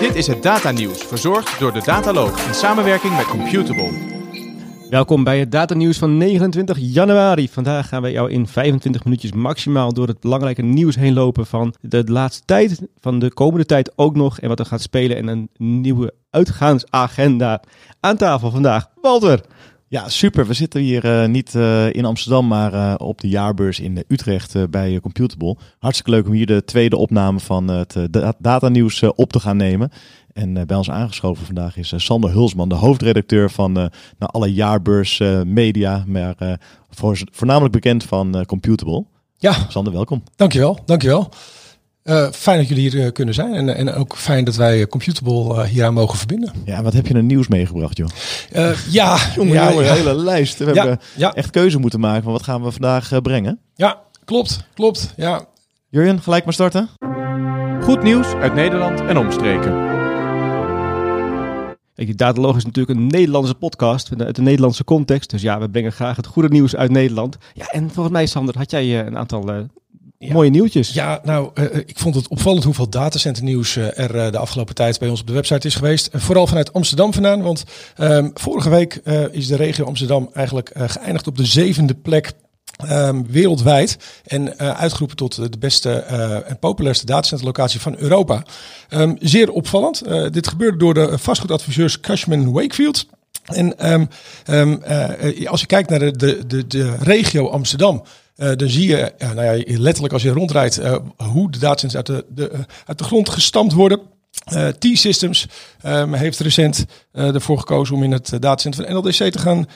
Dit is het Data Nieuws, verzorgd door de Dataloog in samenwerking met Computable. Welkom bij het datanieuws van 29 januari. Vandaag gaan wij jou in 25 minuutjes maximaal door het belangrijke nieuws heen lopen van de laatste tijd, van de komende tijd ook nog en wat er gaat spelen en een nieuwe uitgaansagenda. Aan tafel vandaag, Walter. Ja, super. We zitten hier uh, niet uh, in Amsterdam, maar uh, op de jaarbeurs in Utrecht bij Computable. Hartstikke leuk om hier de tweede opname van het datanieuws op te gaan nemen. En bij ons aangeschoven vandaag is Sander Hulsman, de hoofdredacteur van nou, alle jaarbeurs media, maar voor, voornamelijk bekend van Computable. Ja. Sander, welkom. Dankjewel, dankjewel. Uh, fijn dat jullie hier uh, kunnen zijn en, en ook fijn dat wij Computable uh, hieraan mogen verbinden. Ja, wat heb je een nieuws meegebracht, joh? ja, jongen, ja, jongen, ja. hele lijst. We Ja, hebben ja. echt keuze moeten maken van wat gaan we vandaag brengen. Ja, klopt, klopt. Ja. Jurjen, gelijk maar starten. Goed nieuws uit Nederland en omstreken. Dataloog is natuurlijk een Nederlandse podcast uit de Nederlandse context. Dus ja, we brengen graag het goede nieuws uit Nederland. Ja, en volgens mij, Sander, had jij eh, een aantal eh, Ja. mooie nieuwtjes. Ja, nou, eh, ik vond het opvallend hoeveel datacenter nieuws eh, er eh, de afgelopen tijd bij ons op de website is geweest. Eh, vooral vanuit Amsterdam vandaan, want ehm, vorige week eh, is de regio Amsterdam eigenlijk eh, geëindigd op de zevende plek ehm, wereldwijd. En eh, uitgeroepen tot de beste eh, en populairste datacenterlocatie van Europa. Ehm, zeer opvallend. Eh, dit gebeurde door de vastgoedadviseurs Cushman Wakefield. En eh, als je kijkt naar de, de, de, de regio Amsterdam, eh, dan zie je, ja, nou ja, letterlijk als je rondrijdt, eh, hoe de datacenters uit de, de, eh, de grond gestampt worden. T-Systems ehm, heeft recent ervoor gekozen om in het datacenter van NLDC te gaan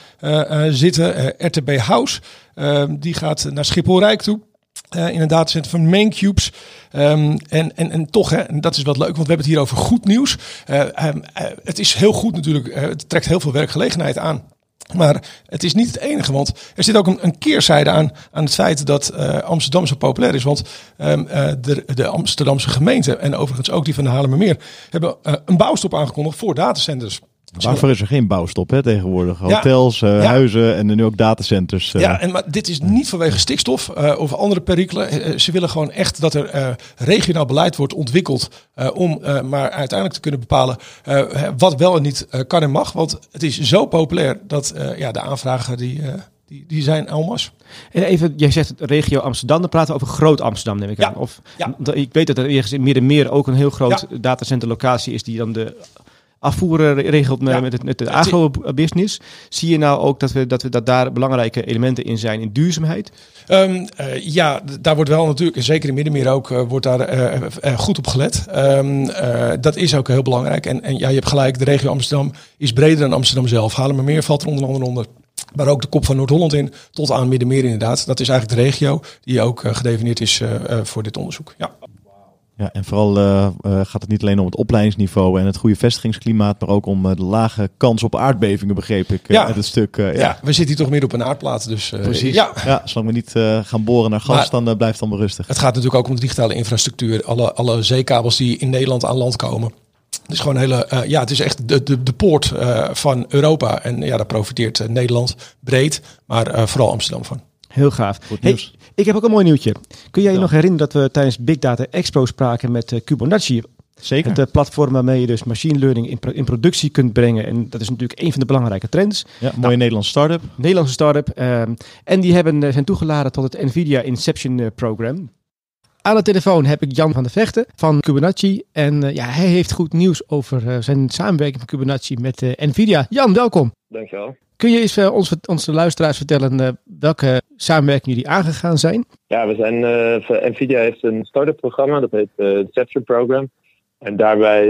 zitten. RTB House, ehm, die gaat naar Schiphol-Rijk toe. eh, in een datacenter van Maincubes. Ehm en, en, en toch, hè, en dat is wat leuk, want we hebben het hier over goed nieuws. Het is heel goed natuurlijk, het trekt heel veel werkgelegenheid aan. Maar het is niet het enige, want er zit ook een, een keerzijde aan, aan het feit dat eh, Amsterdam zo populair is. Want ehm, eh, de, de Amsterdamse gemeente en overigens ook die van de Haarlemmermeer hebben eh, een bouwstop aangekondigd voor datacenters. Waarvoor is er geen bouwstop hè, tegenwoordig? Ja. Hotels, eh, Ja. huizen en nu ook datacenters. eh. Ja, en maar dit is niet vanwege stikstof eh, of andere perikelen. Ze willen gewoon echt dat er eh, regionaal beleid wordt ontwikkeld eh, om eh, maar uiteindelijk te kunnen bepalen eh, wat wel en niet eh, kan en mag. Want het is zo populair dat eh, ja, de aanvragen die, eh, die, die zijn almas. En even, jij zegt het regio Amsterdam, dan praten we over Groot Amsterdam, neem ik Ja. aan. Of, Ik weet dat er ergens in Middenmeer ook een heel groot datacenterlocatie is die dan de afvoer eh, regelt met, Ja. met, het, met de agro-business. Zie je nou ook dat, we, dat, we, dat daar belangrijke elementen in zijn in duurzaamheid? Ehm, eh, ja, daar wordt wel natuurlijk, en zeker in Middenmeer ook, eh, wordt daar eh, goed op gelet. Ehm, eh, dat is ook heel belangrijk. En, en ja, je hebt gelijk, de regio Amsterdam is breder dan Amsterdam zelf. Haarlemmermeer valt er onder andere onder. Maar ook de kop van Noord-Holland in, tot aan Middenmeer inderdaad. Dat is eigenlijk de regio die ook gedefinieerd is voor dit onderzoek. Ja. Ja, en vooral eh, eh, gaat het niet alleen om het opleidingsniveau en het goede vestigingsklimaat, maar ook om eh, de lage kans op aardbevingen, begreep ik eh, Ja. uit het stuk. eh, Ja. ja. we zitten hier toch midden op een aardplaat. Dus, eh, Precies. Ja, Ja, zolang we niet eh, gaan boren naar gas, Maar- dan blijft het allemaal rustig. Het gaat natuurlijk ook om de digitale infrastructuur. Alle, alle zeekabels die in Nederland aan land komen. Het is gewoon een hele, eh, ja, het is echt de, de, de poort eh, van Europa. En ja, daar profiteert Nederland breed, maar eh, vooral Amsterdam van. Heel gaaf. Goed Hey, nieuws. Ik heb ook een mooi nieuwtje. Kun jij je Ja. nog herinneren dat we tijdens Big Data Expo spraken met uh, Kubonacci? Zeker. Het platform waarmee je dus machine learning in, pro- in productie kunt brengen. En dat is natuurlijk een van de belangrijke trends. ja, mooie Nederlandse start-up. Nederlandse start-up. ehm, en die hebben, eh, zijn toegeladen tot het NVIDIA Inception eh, Program. Aan de telefoon heb ik Jan van der Vechten van Kubonacci. En ja, hij heeft goed nieuws over zijn samenwerking van Kubonacci met NVIDIA. Jan, welkom. Dankjewel. Kun je eens eh, ons, onze luisteraars vertellen eh, welke samenwerking jullie aangegaan zijn? Ja, we zijn, eh, Nvidia heeft een start-up programma, dat heet eh Inception Program. En daarbij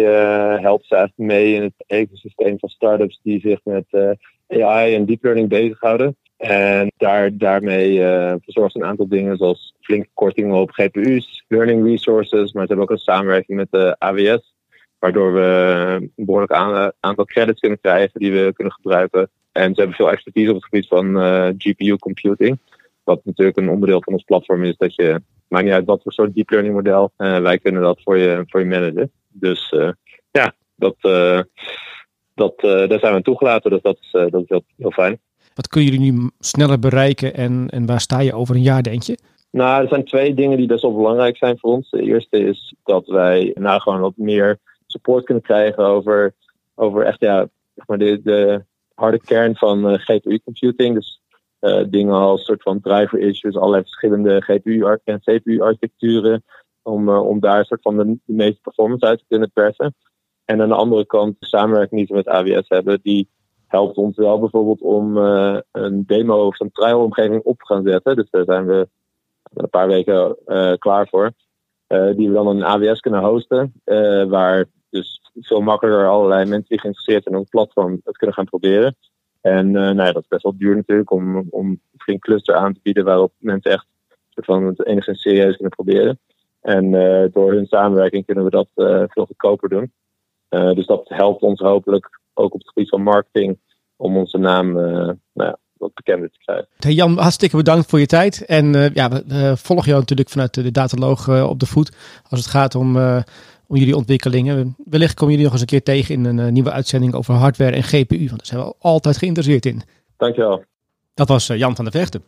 helpt ze eigenlijk mee in het ecosysteem van startups die zich met AI en deep learning bezighouden. En daar, daarmee verzorgt ze een aantal dingen zoals flinke kortingen op GPU's, learning resources, maar ze hebben ook een samenwerking met de AWS. Waardoor we een behoorlijk aan- aantal credits kunnen krijgen die we kunnen gebruiken. En ze hebben veel expertise op het gebied van eh, GPU computing. Wat natuurlijk een onderdeel van ons platform is dat je, maakt niet uit wat voor soort deep learning model, eh, wij kunnen dat voor je, voor je managen. Dus eh, ja, dat, dat, daar zijn we aan toegelaten, dus dat is, dat is heel, heel fijn. Wat kunnen jullie nu sneller bereiken en, en waar sta je over een jaar, denk je? Nou, er zijn twee dingen die best wel belangrijk zijn voor ons. De eerste is dat wij nou gewoon wat meer support kunnen krijgen over, over echt ja, zeg maar de, de harde kern van uh, GPU computing. Dus dingen als soort van driver issues, allerlei verschillende GPU en CPU architecturen. Om, om daar soort van de, meeste performance uit te kunnen persen. En aan de andere kant de samenwerking die we met AWS hebben, die helpt ons wel bijvoorbeeld om een demo of een trial-omgeving op te gaan zetten. Dus daar zijn we een paar weken klaar voor. Die we dan in AWS kunnen hosten. waar dus veel makkelijker allerlei mensen die geïnteresseerd zijn in ons platform het kunnen gaan proberen. En nou ja, dat is best wel duur natuurlijk om, om geen cluster aan te bieden waarop mensen echt van het enigszins serieus kunnen proberen. En door hun samenwerking kunnen we dat veel goedkoper doen. dus dat helpt ons hopelijk ook op het gebied van marketing, om onze naam nou ja, wat bekender te krijgen. Jan, hartstikke bedankt voor je tijd. En ja, we volgen jou natuurlijk vanuit de dataloog op de voet als het gaat om, om jullie ontwikkelingen. Wellicht komen jullie nog eens een keer tegen in een nieuwe uitzending over hardware en GPU, want daar zijn we altijd geïnteresseerd in. Dankjewel. Dat was Jan van der Vechten.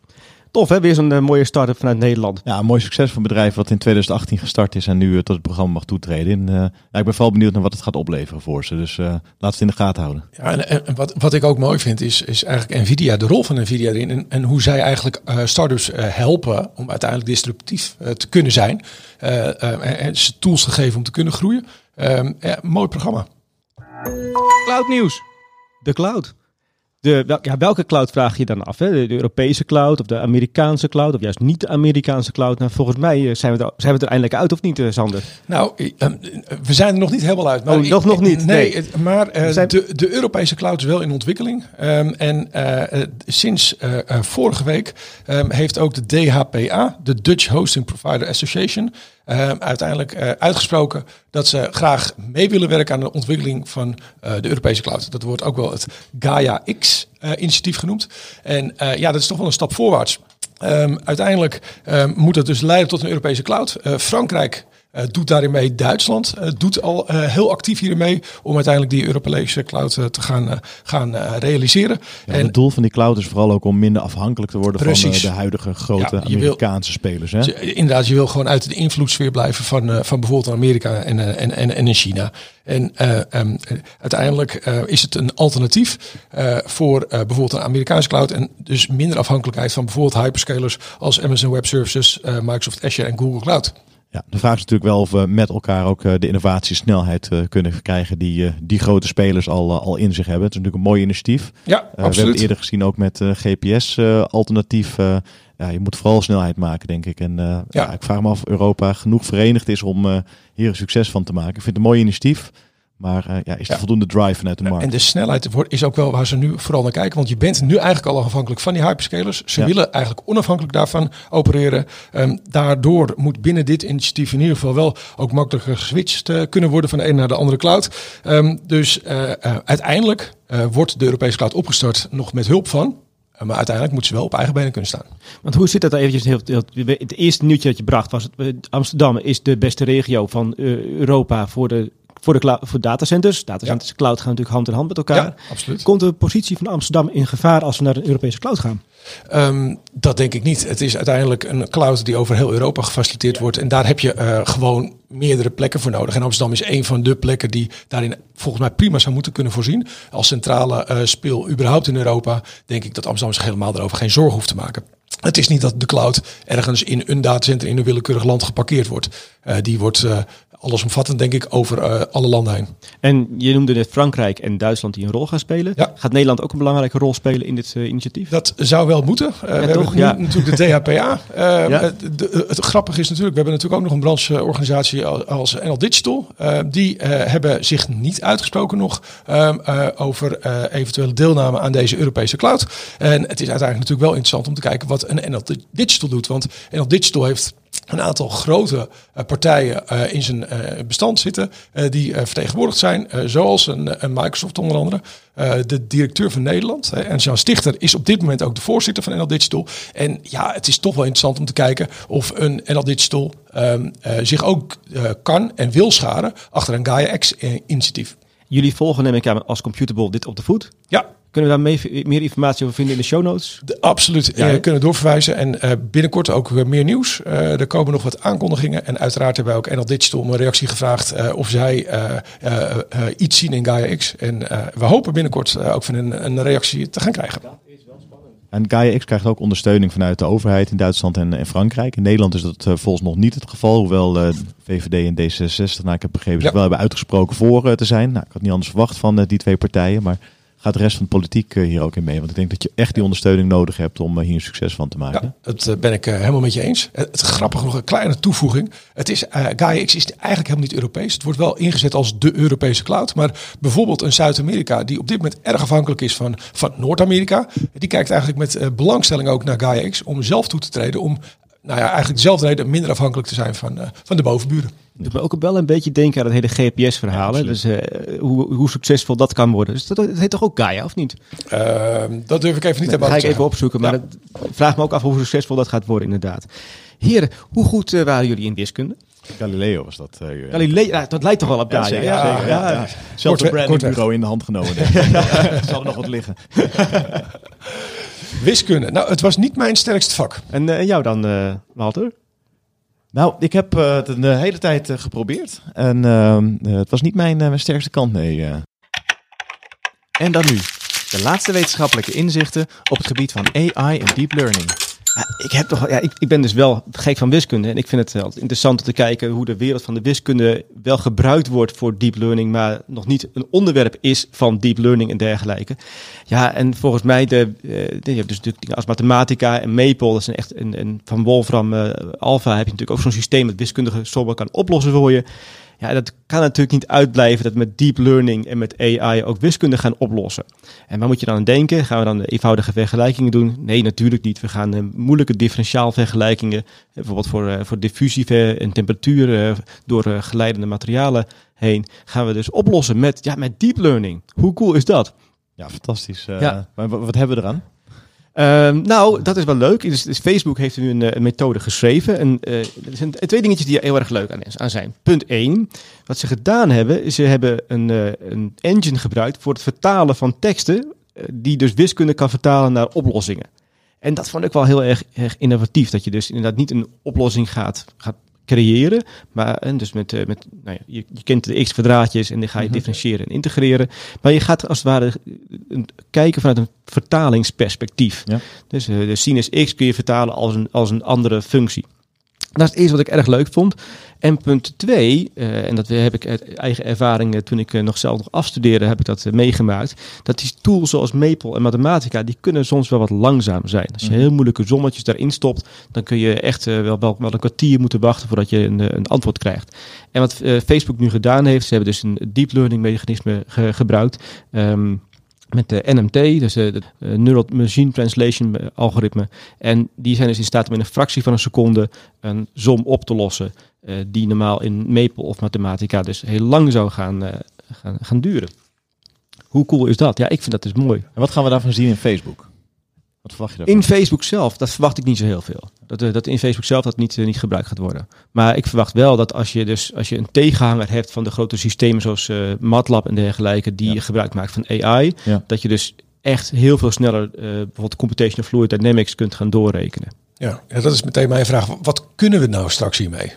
Tof hè, weer zo'n uh, mooie start-up vanuit Nederland. Ja, een mooi succes van een bedrijf wat in 2018 gestart is en nu uh, tot het programma mag toetreden. En, uh, ja, ik ben vooral benieuwd naar wat het gaat opleveren voor ze. Dus laat het in de gaten houden. Ja, en, en, wat, wat ik ook mooi vind is, is eigenlijk Nvidia, de rol van Nvidia erin. En, en hoe zij eigenlijk start-ups helpen om uiteindelijk disruptief te kunnen zijn. en ze tools te geven om te kunnen groeien. Ehm, mooi programma. Cloud nieuws. De cloud. De, ja, welke cloud vraag je dan af? Hè? De, Europese cloud of de Amerikaanse cloud of juist niet de Amerikaanse cloud? Nou, volgens mij eh, zijn we, er, zijn we er eindelijk uit of niet, eh, Sander? Nou, ehm, we zijn er nog niet helemaal uit. Maar oh, nog, nog niet? Nee, maar uh, zijn... de, de Europese cloud is wel in ontwikkeling. Um, en uh, sinds uh, vorige week um, heeft ook de DHPA, de Dutch Hosting Provider Association, uiteindelijk uitgesproken dat ze graag mee willen werken aan de ontwikkeling van uh, de Europese cloud. Dat wordt ook wel het Gaia X-initiatief genoemd. En ja, dat is toch wel een stap voorwaarts. Um, uiteindelijk um, moet dat dus leiden tot een Europese cloud. Frankrijk doet daarin mee. Duitsland uh, doet al uh, heel actief hiermee om uiteindelijk die Europese cloud te gaan, gaan realiseren. Ja, en het doel van die cloud is vooral ook om minder afhankelijk te worden precies. van de huidige grote ja, Amerikaanse wil, spelers. Hè? Inderdaad, je wil gewoon uit de invloedssfeer blijven van, van bijvoorbeeld Amerika en, en, en, en in China. En um, uiteindelijk is het een alternatief voor bijvoorbeeld een Amerikaanse cloud en dus minder afhankelijkheid van bijvoorbeeld hyperscalers als Amazon Web Services, Microsoft Azure en Google Cloud. Ja, de vraag is natuurlijk wel of we met elkaar ook eh, de innovatiesnelheid uh, kunnen krijgen die uh, die grote spelers al, al in zich hebben. Het is natuurlijk een mooi initiatief. Ja, absoluut. We hebben het eerder gezien ook met GPS-alternatief. ja, je moet vooral snelheid maken, denk ik. En ja. ja. ik vraag me af of Europa genoeg verenigd is om hier een succes van te maken. Ik vind het een mooi initiatief. Maar uh, ja, is er voldoende drive vanuit de markt? En de snelheid is ook wel waar ze nu vooral naar kijken. Want je bent nu eigenlijk al afhankelijk van die hyperscalers. Ze willen eigenlijk onafhankelijk daarvan opereren. Um, daardoor moet binnen dit initiatief in ieder geval wel ook makkelijker geswitcht uh, kunnen worden van de ene naar de andere cloud. Um, dus uh, uiteindelijk wordt de Europese cloud opgestart nog met hulp van maar uiteindelijk moeten ze wel op eigen benen kunnen staan. Want hoe zit dat eventjes? Heel, heel, het eerste nieuwtje dat je bracht was: het, Amsterdam is de beste regio van Europa voor de voor, de voor datacenters. Datacenters en cloud gaan natuurlijk hand in hand met elkaar. Ja, absoluut. Komt de positie van Amsterdam in gevaar als we naar een Europese cloud gaan? Um, dat denk ik niet. Het is uiteindelijk een cloud die over heel Europa gefaciliteerd wordt. En daar heb je uh, gewoon meerdere plekken voor nodig. En Amsterdam is een van de plekken die daarin volgens mij prima zou moeten kunnen voorzien. Als centrale uh, speel überhaupt in Europa, denk ik dat Amsterdam zich helemaal daarover geen zorgen hoeft te maken. Het is niet dat de cloud ergens in een datacenter in een willekeurig land geparkeerd wordt. Uh, die wordt uh, allesomvattend, denk ik, over uh, alle landen heen. En je noemde net Frankrijk en Duitsland die een rol gaan spelen. Ja. Gaat Nederland ook een belangrijke rol spelen in dit uh, initiatief? Dat zou wel moeten. Uh, ja, we toch? hebben natuurlijk de DHPA. ja. het, de, het grappige is natuurlijk, we hebben natuurlijk ook nog een brancheorganisatie als NL Digital. die hebben zich niet uitgesproken nog ehm, over eventuele deelname aan deze Europese cloud. En het is uiteindelijk natuurlijk wel interessant om te kijken wat een NL Digital doet. Want NL Digital heeft een aantal grote uh, partijen uh, in zijn uh, bestand zitten die vertegenwoordigd zijn, zoals een, Microsoft onder andere. de directeur van Nederland, en Jean Stichter, is op dit moment ook de voorzitter van NL Digital. En ja, het is toch wel interessant om te kijken of een NL Digital um, zich ook kan en wil scharen achter een Gaia X-initiatief. Jullie volgen neem ik aan als Computable dit op de voet. Ja, Kunnen we daar mee- meer informatie over vinden in de show notes? de- absoluut. Ja, kunnen doorverwijzen. En eh, binnenkort ook weer meer nieuws. Eh, er komen nog wat aankondigingen. En uiteraard hebben wij ook NL Digital om een reactie gevraagd eh, of zij iets zien in Gaia X. En we hopen binnenkort ook van een, een reactie te gaan krijgen. En Gaia X krijgt ook ondersteuning vanuit de overheid in Duitsland en, en Frankrijk. In Nederland is dat eh, volgens nog niet het geval. Hoewel eh, VVD en D66, nou, ik heb begrepen, zich wel hebben uitgesproken voor eh, te zijn. Nou, ik had niet anders verwacht van die twee partijen. Maar gaat de rest van de politiek eh, hier ook in mee? Want ik denk dat je echt die ondersteuning nodig hebt om eh, hier een succes van te maken. Ja, dat eh, ben ik helemaal met je eens. Het, het grappig nog een kleine toevoeging. Het is, eh Gaia X is eigenlijk helemaal niet Europees. Het wordt wel ingezet als de Europese cloud. Maar bijvoorbeeld een Zuid-Amerika die op dit moment erg afhankelijk is van, van Noord-Amerika. Die kijkt eigenlijk met belangstelling ook naar Gaia X om zelf toe te treden. Om nou ja, eigenlijk dezelfde reden minder afhankelijk te zijn van, van de bovenburen. Doet me ook wel een beetje denken aan het hele GPS-verhaal. Ja, dus eh, hoe, hoe succesvol dat kan worden. Dus dat, dat heet toch ook Gaia, of niet? Ehm, dat durf ik even niet Dat te ga ik even opzoeken, maar Ja. het vraag me ook af hoe succesvol dat gaat worden, inderdaad. Heren, hoe goed eh, waren jullie in wiskunde? Galileo was dat. eh. Galileo, ja, dat lijkt toch wel op Ja, Gaia? zeker. Ja, zeker, ja. Zelfs een brandingbureau in de hand genomen. ik. Zal er nog wat liggen. Wiskunde. Nou, het was niet mijn sterkste vak. En, jou dan, Walter? Nou, ik heb eh, het een eh, hele tijd eh, geprobeerd. En ehm, eh, het was niet mijn, mijn sterkste kant, nee. En dan nu, de laatste wetenschappelijke inzichten op het gebied van AI en deep learning. Ik, heb toch, ja, ik, ik ben dus wel gek van wiskunde. En ik vind het interessant om te kijken hoe de wereld van de wiskunde wel gebruikt wordt voor deep learning, maar nog niet een onderwerp is van deep learning en dergelijke. Ja, en volgens mij, de, eh, je hebt dus natuurlijk als mathematica en Maple, dat zijn echt een, een van Wolfram eh, Alpha heb je natuurlijk ook zo'n systeem dat wiskundige sommen kan oplossen voor je. Ja, dat kan natuurlijk niet uitblijven dat met deep learning en met AI ook wiskunde gaan oplossen. En waar moet je dan aan denken? Gaan we dan eenvoudige vergelijkingen doen? Nee, natuurlijk niet. We gaan eh, moeilijke differentiaalvergelijkingen, eh, bijvoorbeeld voor, eh, voor diffusie en temperatuur door geleidende materialen heen, gaan we dus oplossen met, ja, met deep learning. Hoe cool is dat? Ja, fantastisch. Ja. Maar wat hebben we eraan? Ehm, nou, dat is wel leuk. Dus, dus Facebook heeft nu een, eh, methode geschreven. En eh, er zijn twee dingetjes die er heel erg leuk aan, zijn. Punt 1. Wat ze gedaan hebben, ze hebben een, eh, een engine gebruikt voor het vertalen van teksten. die dus wiskunde kan vertalen naar oplossingen. En dat vond ik wel heel erg, erg innovatief. Dat je dus inderdaad niet een oplossing gaat, gaat creëren. Maar en dus met, eh, met nou ja, je, je kent de x-kwadraatjes en die ga je differentiëren en integreren. Maar je gaat als het ware eh, kijken vanuit een vertalingsperspectief. Ja. Dus eh, de sinus x kun je vertalen als een, als een andere functie. Dat is het eerste wat ik erg leuk vond. En punt twee, eh, en dat heb ik uit eigen ervaring eh, toen ik eh, nog zelf nog afstudeerde, heb ik dat meegemaakt. Dat die tools zoals Maple en Mathematica, die kunnen soms wel wat langzaam zijn. Als je Mhm. heel moeilijke sommetjes daarin stopt, dan kun je echt wel, wel, wel een kwartier moeten wachten voordat je een, een antwoord krijgt. En wat Facebook nu gedaan heeft, ze hebben dus een deep learning mechanisme ge- gebruikt. ehm, met de NMT, dus de eh, Neural Machine Translation algoritme. En die zijn dus in staat om in een fractie van een seconde een som op te lossen. eh, die normaal in Maple of Mathematica dus heel lang zou gaan, eh, gaan, gaan duren. Hoe cool is dat? Ja, ik vind dat dus mooi. En wat gaan we daarvan zien in Facebook? Wat verwacht je daarvan? In Facebook zelf, dat verwacht ik niet zo heel veel. Dat, eh, dat in Facebook zelf dat niet, eh, niet gebruikt gaat worden. Maar ik verwacht wel dat als je dus als je een tegenhanger hebt van de grote systemen zoals eh, MATLAB en dergelijke, die Ja. gebruik maakt van AI, Ja. dat je dus echt heel veel sneller eh, bijvoorbeeld computational fluid dynamics kunt gaan doorrekenen. Ja, ja, dat is meteen mijn vraag. Wat kunnen we nou straks hiermee?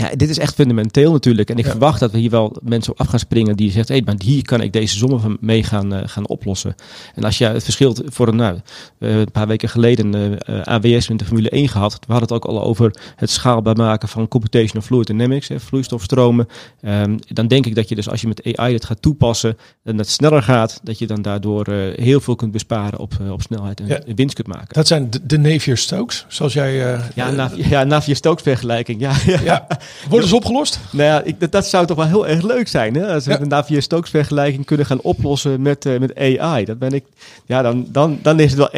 Ja, dit is echt fundamenteel natuurlijk. En ik Ja. verwacht dat we hier wel mensen op af gaan springen die zegt, hé, maar hier kan ik deze sommen van mee gaan, eh, gaan oplossen. En als je het verschil voor een, nou, een paar weken geleden eh, eh, AWS met de Formule 1 gehad. We hadden het ook al over het schaalbaar maken van computational fluid dynamics, hè, vloeistofstromen. Ehm, dan denk ik dat je dus als je met AI dit gaat toepassen en het sneller gaat, dat je dan daardoor heel veel kunt besparen op, op snelheid en Ja. winst kunt maken. Dat zijn de, de Navier-Stokes, zoals jij... Ja, ja, Navier-Stokes vergelijking. Ja, ja. Worden ze opgelost? Nou ja, ik, dat, dat zou toch wel heel erg leuk zijn, hè? Als we Ja. een Navier-Stokes vergelijking kunnen gaan oplossen met, eh, met AI. Dat ben ik, ja, dan, dan, dan is het wel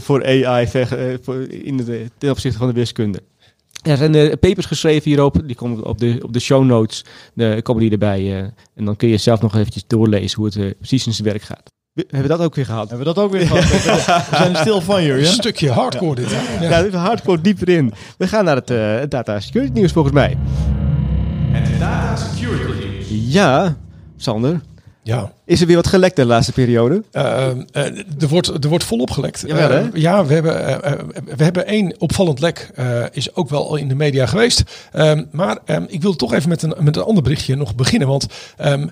1-0 voor AI ver, eh, voor, in de, ten opzichte van de wiskunde. Ja, er zijn eh, papers geschreven hierop, die komen op de, op de show notes, komen die erbij. eh, en dan kun je zelf nog eventjes doorlezen hoe het precies in zijn werk gaat. We, hebben we dat ook weer gehad? Hebben we dat ook weer gehad? We zijn er stil van, Een Jurjen. stukje hardcore dit. Ja, Ja. is hardcore dieper in. We gaan naar het eh, data security nieuws volgens mij. Het data security nieuws. Ja, Sander. Ja, Is er weer wat gelekt de laatste periode? Eh, eh, er, wordt, er wordt volop gelekt. Jawel, ja, we hebben, we hebben één opvallend lek, eh, is ook wel al in de media geweest. Ehm, maar ehm, ik wil toch even met een, met een ander berichtje nog beginnen. Want ehm,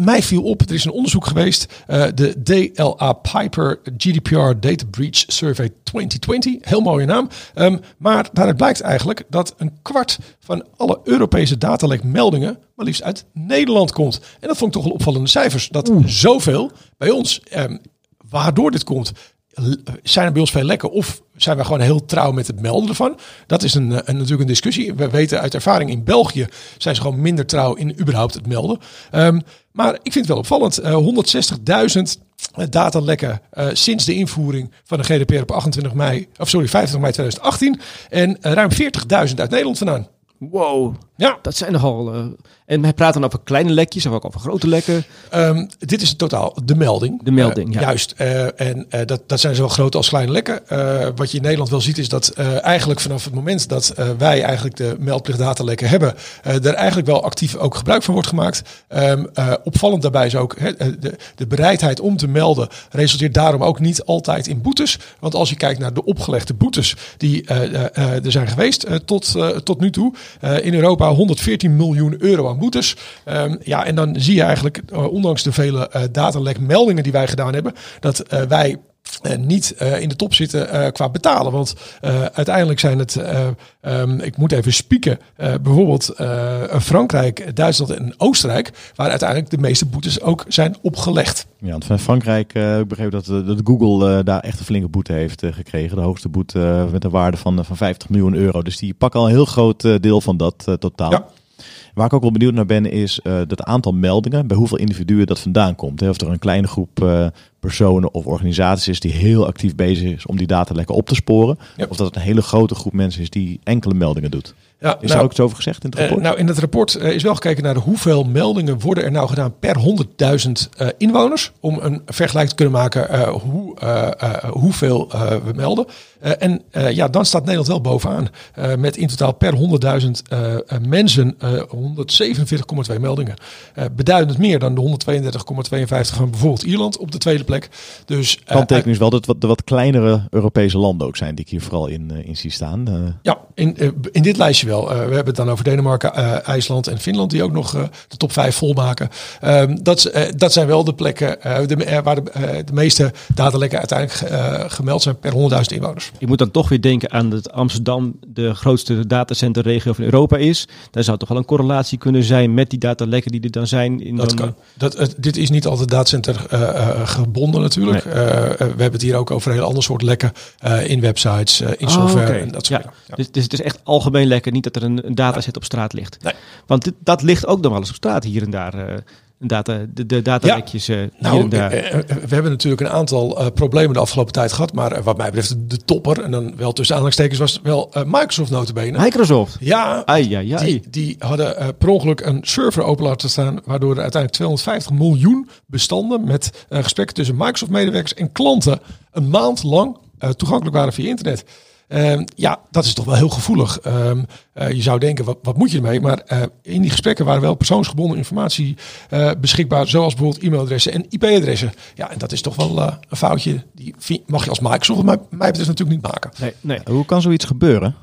mij viel op, er is een onderzoek geweest, eh, de DLA Piper GDPR Data Breach Survey 2020. Heel mooie naam. Ehm, maar daaruit blijkt eigenlijk dat een kwart van alle Europese datalekmeldingen maar liefst uit Nederland komt. En dat vond ik toch wel opvallende cijfers. Dat zoveel bij ons, ehm, waardoor dit komt, zijn er bij ons veel lekken of zijn we gewoon heel trouw met het melden ervan? Dat is een, eh, een, natuurlijk een discussie. We weten uit ervaring in België zijn ze gewoon minder trouw in überhaupt het melden. Ehm, maar ik vind het wel opvallend. Eh, 160.000 datalekken eh, sinds de invoering van de GDPR op 28 mei, of sorry, 25 mei 2018. En eh, ruim 40.000 uit Nederland vandaan. Wow, Ja, dat zijn nogal... en hij praat dan over kleine lekjes of ook over grote lekken. Ehm, dit is totaal de melding. De melding, Eh, ja. Juist. Eh, en eh, dat, dat zijn zowel grote als kleine lekken. Wat je in Nederland wel ziet is dat eigenlijk vanaf het moment dat wij eigenlijk de meldplicht datalekken hebben, er eigenlijk wel actief ook gebruik van wordt gemaakt. Ehm, eh, opvallend daarbij is ook de, de bereidheid om te melden resulteert daarom ook niet altijd in boetes. Want als je kijkt naar de opgelegde boetes die er zijn geweest tot, tot nu toe. in Europa 114 miljoen euro aan boetes. Ehm, ja, en dan zie je eigenlijk, eh, ondanks de vele eh datalekmeldingen die wij gedaan hebben, dat eh, wij niet in de top zitten qua betalen. Want uiteindelijk zijn het, eh, ehm, ik moet even spieken, bijvoorbeeld Frankrijk, Duitsland en Oostenrijk, waar uiteindelijk de meeste boetes ook zijn opgelegd. Ja, want van Frankrijk, ik begreep dat, dat Google daar echt een flinke boete heeft gekregen. De hoogste boete met een waarde van, van 50 miljoen euro. Dus die pakken al een heel groot deel van dat totaal. Ja. Waar ik ook wel benieuwd naar ben, is eh dat aantal meldingen, bij hoeveel individuen dat vandaan komt. Hè? Of er een kleine groep eh, personen of organisaties is die heel actief bezig is om die data lekker op te sporen. Ja. Of dat het een hele grote groep mensen is die enkele meldingen doet. Ja, Is daar ook iets over gezegd in het Eh, rapport? nou, in het rapport is wel gekeken naar de hoeveel meldingen worden er nou gedaan per 100.000 eh, inwoners. Om een vergelijk te kunnen maken eh, hoe, eh, eh, hoeveel eh, we melden. En ja, dan staat Nederland wel bovenaan. Met in totaal per 100.000 eh, eh, mensen eh 147,2 meldingen. Beduidend meer dan de 132,52 van bijvoorbeeld Ierland op de tweede plek. Dus Kanttekening is wel dat wat, de wat kleinere Europese landen ook zijn die ik hier vooral in, in zie staan. Ja, in, in dit lijstje wel. We hebben het dan over Denemarken, IJsland en Finland die ook nog de top 5 volmaken. Ehm, dat, dat zijn wel de plekken de, waar de, de meeste uiteindelijk eh, gemeld zijn per 100.000 inwoners. Je moet dan toch weer denken aan dat Amsterdam de grootste datacenterregio van Europa is. Daar zou toch wel een correlatie kunnen zijn met die datalekken die er dan zijn. In Dat dan, kan. Dat, dit is niet altijd datacenter eh, eh, gebonden natuurlijk. We hebben het hier ook over een heel ander soort lekken in websites, in Oh, software en dat soort ja. Dus, dus het is echt algemeen lekker, niet dat er een, een dataset op straat ligt. Nee. Want dit, dat ligt ook nog wel eens op straat hier en daar. Data, de, de datalekjes eh, Nou, eh, eh, we hebben natuurlijk een aantal problemen de afgelopen tijd gehad. Maar wat mij betreft de topper, en dan wel tussen aanhalingstekens, was wel eh, Microsoft notabene. Microsoft. Ja, Ai, ai, ai. Die, die hadden per ongeluk een server open laten staan, waardoor er uiteindelijk 250 miljoen bestanden met gesprekken tussen Microsoft-medewerkers en klanten een maand lang toegankelijk waren via internet. Ehm, ja, dat is toch wel heel gevoelig. Ehm, eh, je zou denken, wat, wat moet je ermee? Maar eh, in die gesprekken waren wel persoonsgebonden informatie eh, beschikbaar, zoals bijvoorbeeld e-mailadressen en IP-adressen. Ja, en dat is toch wel eh, een foutje. Die mag je als Microsoft, mij, mij betreft natuurlijk niet maken. Nee, nee. hoe kan zoiets gebeuren?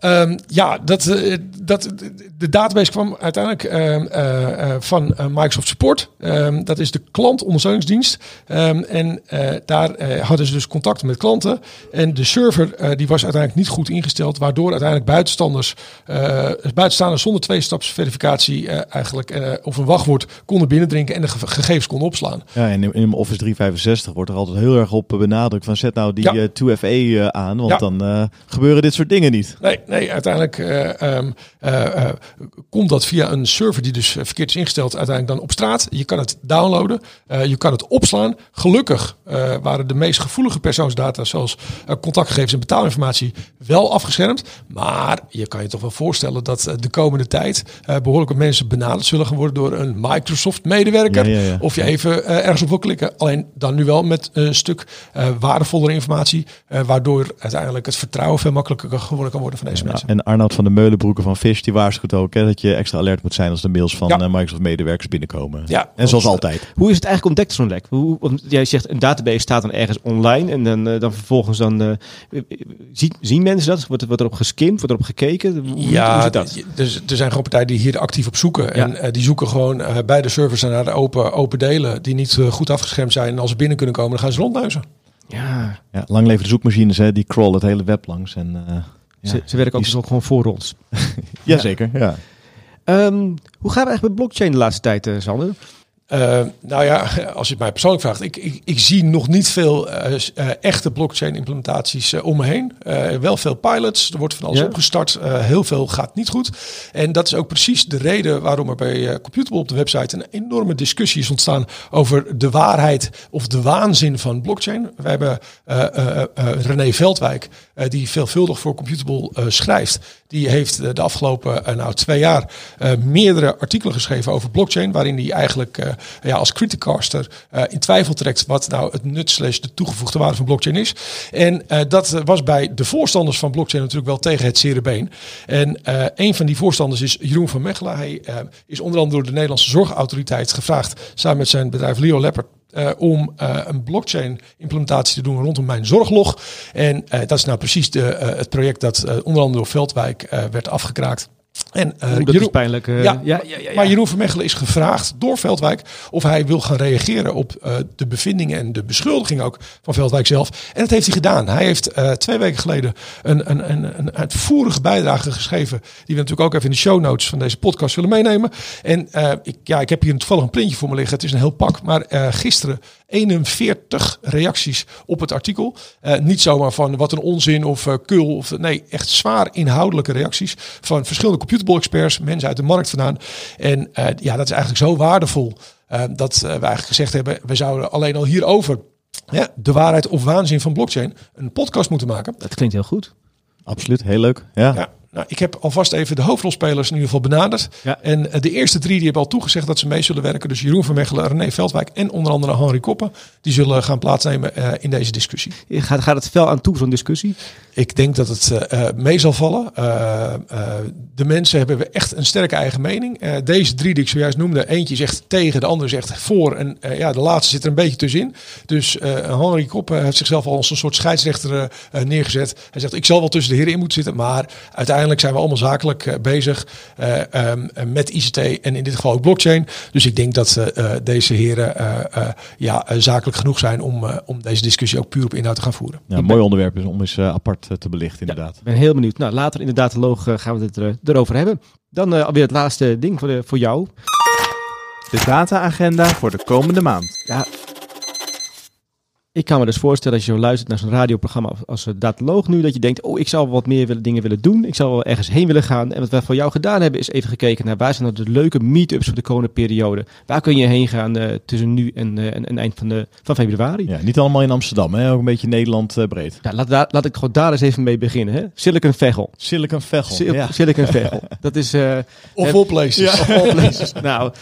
Ehm, ja, dat, eh, dat, de database kwam uiteindelijk ehm, eh, eh, van Microsoft Support. Ehm, dat is de klantondersteuningsdienst. En daar hadden ze dus contacten met klanten. En de server die was uiteindelijk niet goed ingesteld. Waardoor uiteindelijk buitenstanders, buitenstaanders zonder tweestapsverificatie eigenlijk of een wachtwoord konden binnendrinken en de ge- gegevens konden opslaan. Ja, in, in Office 365 wordt er altijd heel erg op benadrukt van zet nou die Ja. eh, 2FA eh, aan, want Ja. dan gebeuren dit soort dingen niet. Nee, nee uiteindelijk eh, ehm, eh, eh, komt dat via een server die dus verkeerd is ingesteld uiteindelijk dan op straat. Je kan het downloaden, je kan het opslaan. Gelukkig waren de meest gevoelige persoonsdata zoals contactgegevens en betaalinformatie wel afgeschermd. Maar je kan je toch wel voorstellen dat de komende tijd eh, behoorlijk wat mensen benaderd zullen gaan worden door een Microsoft medewerker. Ja, ja, ja. Of je even ergens op wil klikken. Alleen dan nu wel met een stuk waardevollere informatie. waardoor uiteindelijk het vertrouwen veel makkelijker geworden kan worden van deze mensen. En Arnoud van de Meulenbroeken van Fish, die waarschuwt ook hè, dat je extra alert moet zijn als de mails van Ja. eh, Microsoft-medewerkers binnenkomen. Ja, en zoals want, altijd. Hoe is het eigenlijk ontdekt zo'n lek? Hoe, want jij zegt een database staat dan ergens online en dan, eh, dan vervolgens dan eh, zien, zien mensen dat? Wordt, wordt erop geskimd? Wordt erop gekeken? Hoe, hoe Ja, zit dat? dus er zijn gewoon partijen die hier actief op zoeken. En eh, die zoeken gewoon eh, bij de servers naar de open, open delen die niet eh, goed afgeschermd zijn. En als ze binnen kunnen komen, dan gaan ze rondneuzen. Ja, Ja, lang leven de zoekmachines, hè, die crawlen het hele web langs. En, eh, ja, ze, ze werken ook dus ook gewoon voor ons. Jazeker, ja. Ehm, hoe gaat het eigenlijk met blockchain de laatste tijd, eh, Sander? Eh, nou ja, als je het mij persoonlijk vraagt, ik, ik, ik zie nog niet veel eh, eh, echte blockchain implementaties om me heen. Wel veel pilots, er wordt van alles opgestart. Heel veel gaat niet goed. En dat is ook precies de reden waarom er bij Computable op de website een enorme discussie is ontstaan over de waarheid of de waanzin van blockchain. We hebben René Veldwijk, die veelvuldig voor Computable schrijft. Die heeft de afgelopen nou, twee jaar meerdere artikelen geschreven over blockchain, waarin hij eigenlijk ja, als criticaster eh, in twijfel trekt wat nou het nut slash de toegevoegde waarde van blockchain is. En eh, dat was bij de voorstanders van blockchain natuurlijk wel tegen het zere. En eh, een van die voorstanders is Jeroen van Mechelen. Hij is onder andere door de Nederlandse Zorgautoriteit gevraagd, samen met zijn bedrijf Leo eh, om een blockchain implementatie te doen rondom mijn zorglog. En dat is nou precies de, het project dat onder andere door Veldwijk werd afgekraakt. En eh, dat is Jeroen- pijnlijk. eh, ja, ja, ja, maar Jeroen van Mechelen is gevraagd door Veldwijk of hij wil gaan reageren op eh, de bevindingen en de beschuldiging ook van Veldwijk zelf. En dat heeft hij gedaan. Hij heeft twee weken geleden een, een, een, een uitvoerige bijdrage geschreven, die we natuurlijk ook even in de show notes van deze podcast willen meenemen. En ik, ja, ik heb hier toevallig een printje voor me liggen. Het is een heel pak, maar gisteren 41 reacties op het artikel. Niet zomaar van wat een onzin of eh, kul. Of, nee, echt zwaar inhoudelijke reacties van verschillende computable experts, mensen uit de markt vandaan. En eh, ja, dat is eigenlijk zo waardevol eh, dat eh, we eigenlijk gezegd hebben, we zouden alleen al hierover ja, de waarheid of waanzin van blockchain een podcast moeten maken. Dat klinkt heel goed. Absoluut, heel leuk. Ja. Ja, nou, ik heb alvast even de hoofdrolspelers in ieder geval benaderd. Ja. En eh, de eerste drie die hebben al toegezegd dat ze mee zullen werken. Dus Jeroen van Mechelen, René Veldwijk en onder andere Henry Koppen. Die zullen gaan plaatsnemen eh, in deze discussie. Gaat, gaat het fel aan toe, zo'n discussie? Ik denk dat het eh, eh, mee zal vallen. Eh, eh, de mensen hebben echt een sterke eigen mening. Eh, deze drie die ik zojuist noemde, eentje zegt tegen, de andere zegt voor. En eh, ja, de laatste zit er een beetje tussenin. Dus eh Henry Koppen heeft zichzelf al als een soort scheidsrechter eh, eh, neergezet. Hij zegt, ik zal wel tussen de heren in moeten zitten. Maar uiteindelijk zijn we allemaal zakelijk eh, bezig eh, ehm, met ICT en in dit geval ook blockchain. Dus ik denk dat eh, eh, deze heren eh, eh, ja, zakelijk genoeg zijn om, eh, om deze discussie ook puur op inhoud te gaan voeren. Ja, een mooi onderwerp is om eens apart te belichten, inderdaad. Ik ben heel benieuwd. Nou, later in de dataloog gaan we het er, erover hebben. Dan eh, alweer het laatste ding voor, de, voor jou. De data-agenda voor de komende maand. Ja. Ik kan me dus voorstellen als je zo luistert naar zo'n radioprogramma als- Dataloog nu, dat je denkt, oh, ik zou wat meer willen, dingen willen doen. Ik zou wel ergens heen willen gaan. En wat we voor jou gedaan hebben, is even gekeken naar waar zijn nou de leuke meetups voor de komende periode. Waar kun je heen gaan eh, tussen nu en, en, en eind van, de, van februari? Ja, niet allemaal in Amsterdam, hè? ook een beetje Nederland eh, breed. Ja, laat, ik gewoon daar eens even mee beginnen. Hè? Silicon Veghel. Silicon Veghel. Sil- ja. Silicon Veghel. Dat is... Of all places. Of all places. nou,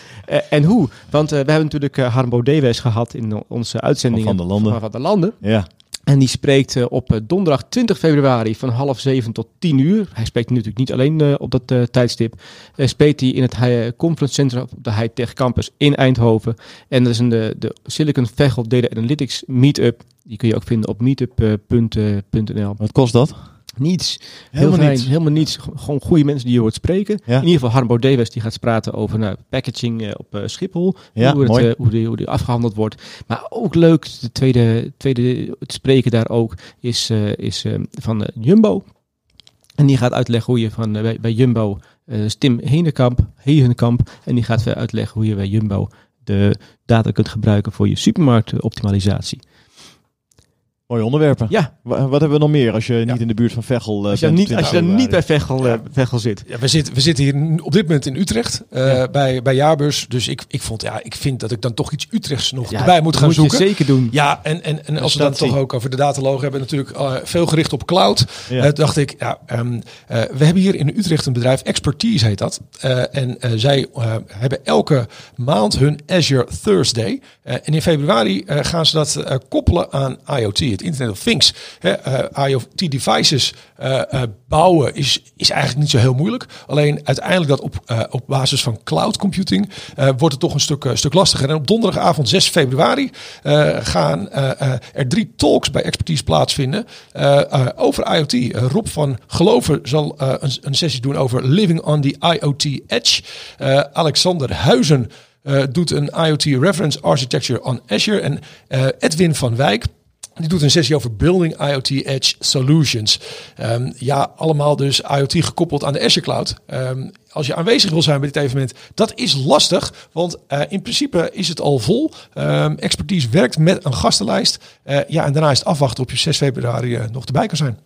en hoe? Want we hebben natuurlijk uh, Harm Dewes gehad in onze uitzendingen Van der Landen. Van, Van der Landen. Ja. En die spreekt eh, op eh, donderdag 20 februari van half zeven tot 10 uur. Hij spreekt natuurlijk niet alleen eh, op dat tijdstip. Eh, spreekt hij in het Conference Center op de High-Tech Campus in Eindhoven. En dat is een, de, de Silicon Veghel Data Analytics Meetup. Die kun je ook vinden op meetup.nl. Wat kost dat? Niets. Helemaal Heel fijn, niets. Helemaal niets. Gewoon goede mensen die je hoort spreken. Ja. In ieder geval Harm Dewes die gaat praten over nou, packaging eh, op eh, Schiphol. Ja, hoe, het, eh, hoe, die, hoe die afgehandeld wordt. Maar ook leuk, de tweede, tweede het spreken daar ook is, is van Jumbo. En die gaat uitleggen hoe je van, bij, bij Jumbo, is Tim Heenekamp, Heenekamp, en die gaat uitleggen hoe je bij Jumbo de data kunt gebruiken voor je supermarktoptimalisatie. Mooie onderwerpen. Ja, Wa- Wat hebben we nog meer als je niet in de buurt van Veghel eh, als je, bent? niet, als je 20 niet bij februari? Veghel, eh, Veghel zit. Ja, we, zitten, we zitten hier op dit moment in Utrecht eh, bij, bij Jaarbeurs. Dus ik, ik, vond, ja, ik vind dat ik dan toch iets Utrechts nog Ja, erbij moet gaan moet zoeken. je zeker doen. Ja, en, en, en als we dan toch ook over de datalogen hebben, natuurlijk eh, veel gericht op cloud. Ja. Eh, dacht ik, ja, ehm, eh, we hebben hier in Utrecht een bedrijf, Expertise heet dat. Eh, en eh, zij eh, hebben elke maand hun Azure Thursday. Eh, en in februari eh, gaan ze dat eh, koppelen aan IoT. Internet of Things. Hè, eh, IoT devices eh, eh, bouwen is, is eigenlijk niet zo heel moeilijk. Alleen uiteindelijk dat op, op basis van cloud computing wordt het toch een stuk, stuk lastiger. En op donderdagavond 6 februari gaan er drie talks bij Expertise plaatsvinden over IoT. Rob van Geloven zal een, een sessie doen over living on the IoT edge. Alexander Huizen doet een IoT reference architecture on Azure. En Edwin van Wijk die doet een sessie over Building IoT Edge Solutions. Ehm, ja, allemaal dus IoT gekoppeld aan de Azure Cloud. Ehm, als je aanwezig wil zijn bij dit evenement, dat is lastig. Want eh, in principe is het al vol. Ehm, expertise werkt met een gastenlijst. Eh, ja, en daarna is het afwachten op je 6 februari eh, nog erbij kan zijn.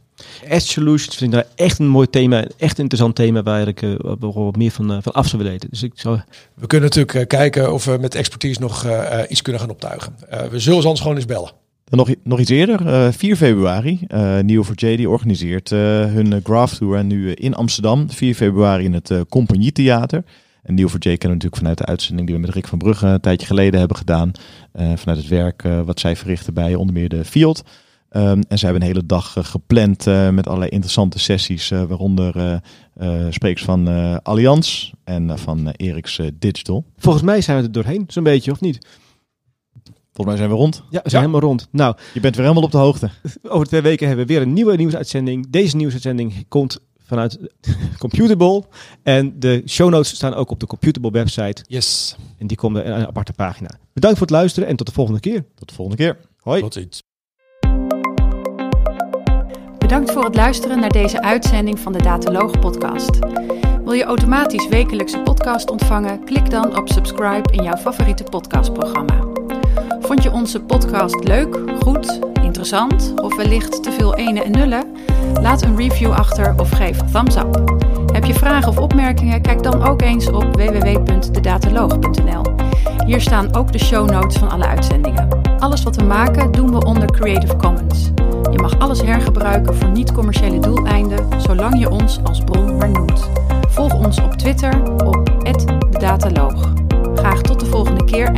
Edge Solutions vind ik nou echt een mooi thema. Echt een interessant thema waar ik wat- wat meer van, van af zou willen weten. Dus ik zou... We kunnen natuurlijk kijken of we met expertise nog iets kunnen gaan optuigen. We zullen ze anders gewoon eens bellen. Nog, nog iets eerder, eh, 4 februari. eh Neo4j die organiseert eh, hun eh, Graph Tour en nu eh, in Amsterdam. 4 februari in het eh Compagnie Theater. En Neo4j kennen we natuurlijk vanuit de uitzending die we met Rick van Brugge een tijdje geleden hebben gedaan. Eh, vanuit het werk eh, wat zij verrichten bij onder meer de Field. Ehm, en ze hebben een hele dag eh, gepland eh, met allerlei interessante sessies. eh, waaronder eh eh, sprekers van eh Allianz en eh, van eh, eh, Digital. Volgens mij zijn we er doorheen, zo'n beetje, of niet? Volgens mij zijn we rond. Ja, we zijn Ja. helemaal rond. Nou, Je bent weer helemaal op de hoogte. over twee weken hebben we weer een nieuwe nieuwsuitzending. Deze nieuwsuitzending komt vanuit Computable. En de show notes staan ook op de Computable website. Yes. En die komen in een aparte pagina. Bedankt voor het luisteren en tot de volgende keer. Tot de volgende keer. Hoi. Tot ziens. Bedankt voor het luisteren naar deze uitzending van de Dataloog podcast. Wil je automatisch wekelijkse podcast ontvangen? Klik dan op subscribe in jouw favoriete podcastprogramma. Vond je onze podcast leuk, goed, interessant of wellicht te veel ene en nullen? Laat een review achter of geef thumbs up. Heb je vragen of opmerkingen? Kijk dan ook eens op www.dedataloog.nl. Hier staan ook de show notes van alle uitzendingen. Alles wat we maken doen we onder Creative Commons. Je mag alles hergebruiken voor niet-commerciële doeleinden, zolang je ons als bron maar noemt. Volg ons op Twitter op @dedataloog. Graag tot de volgende keer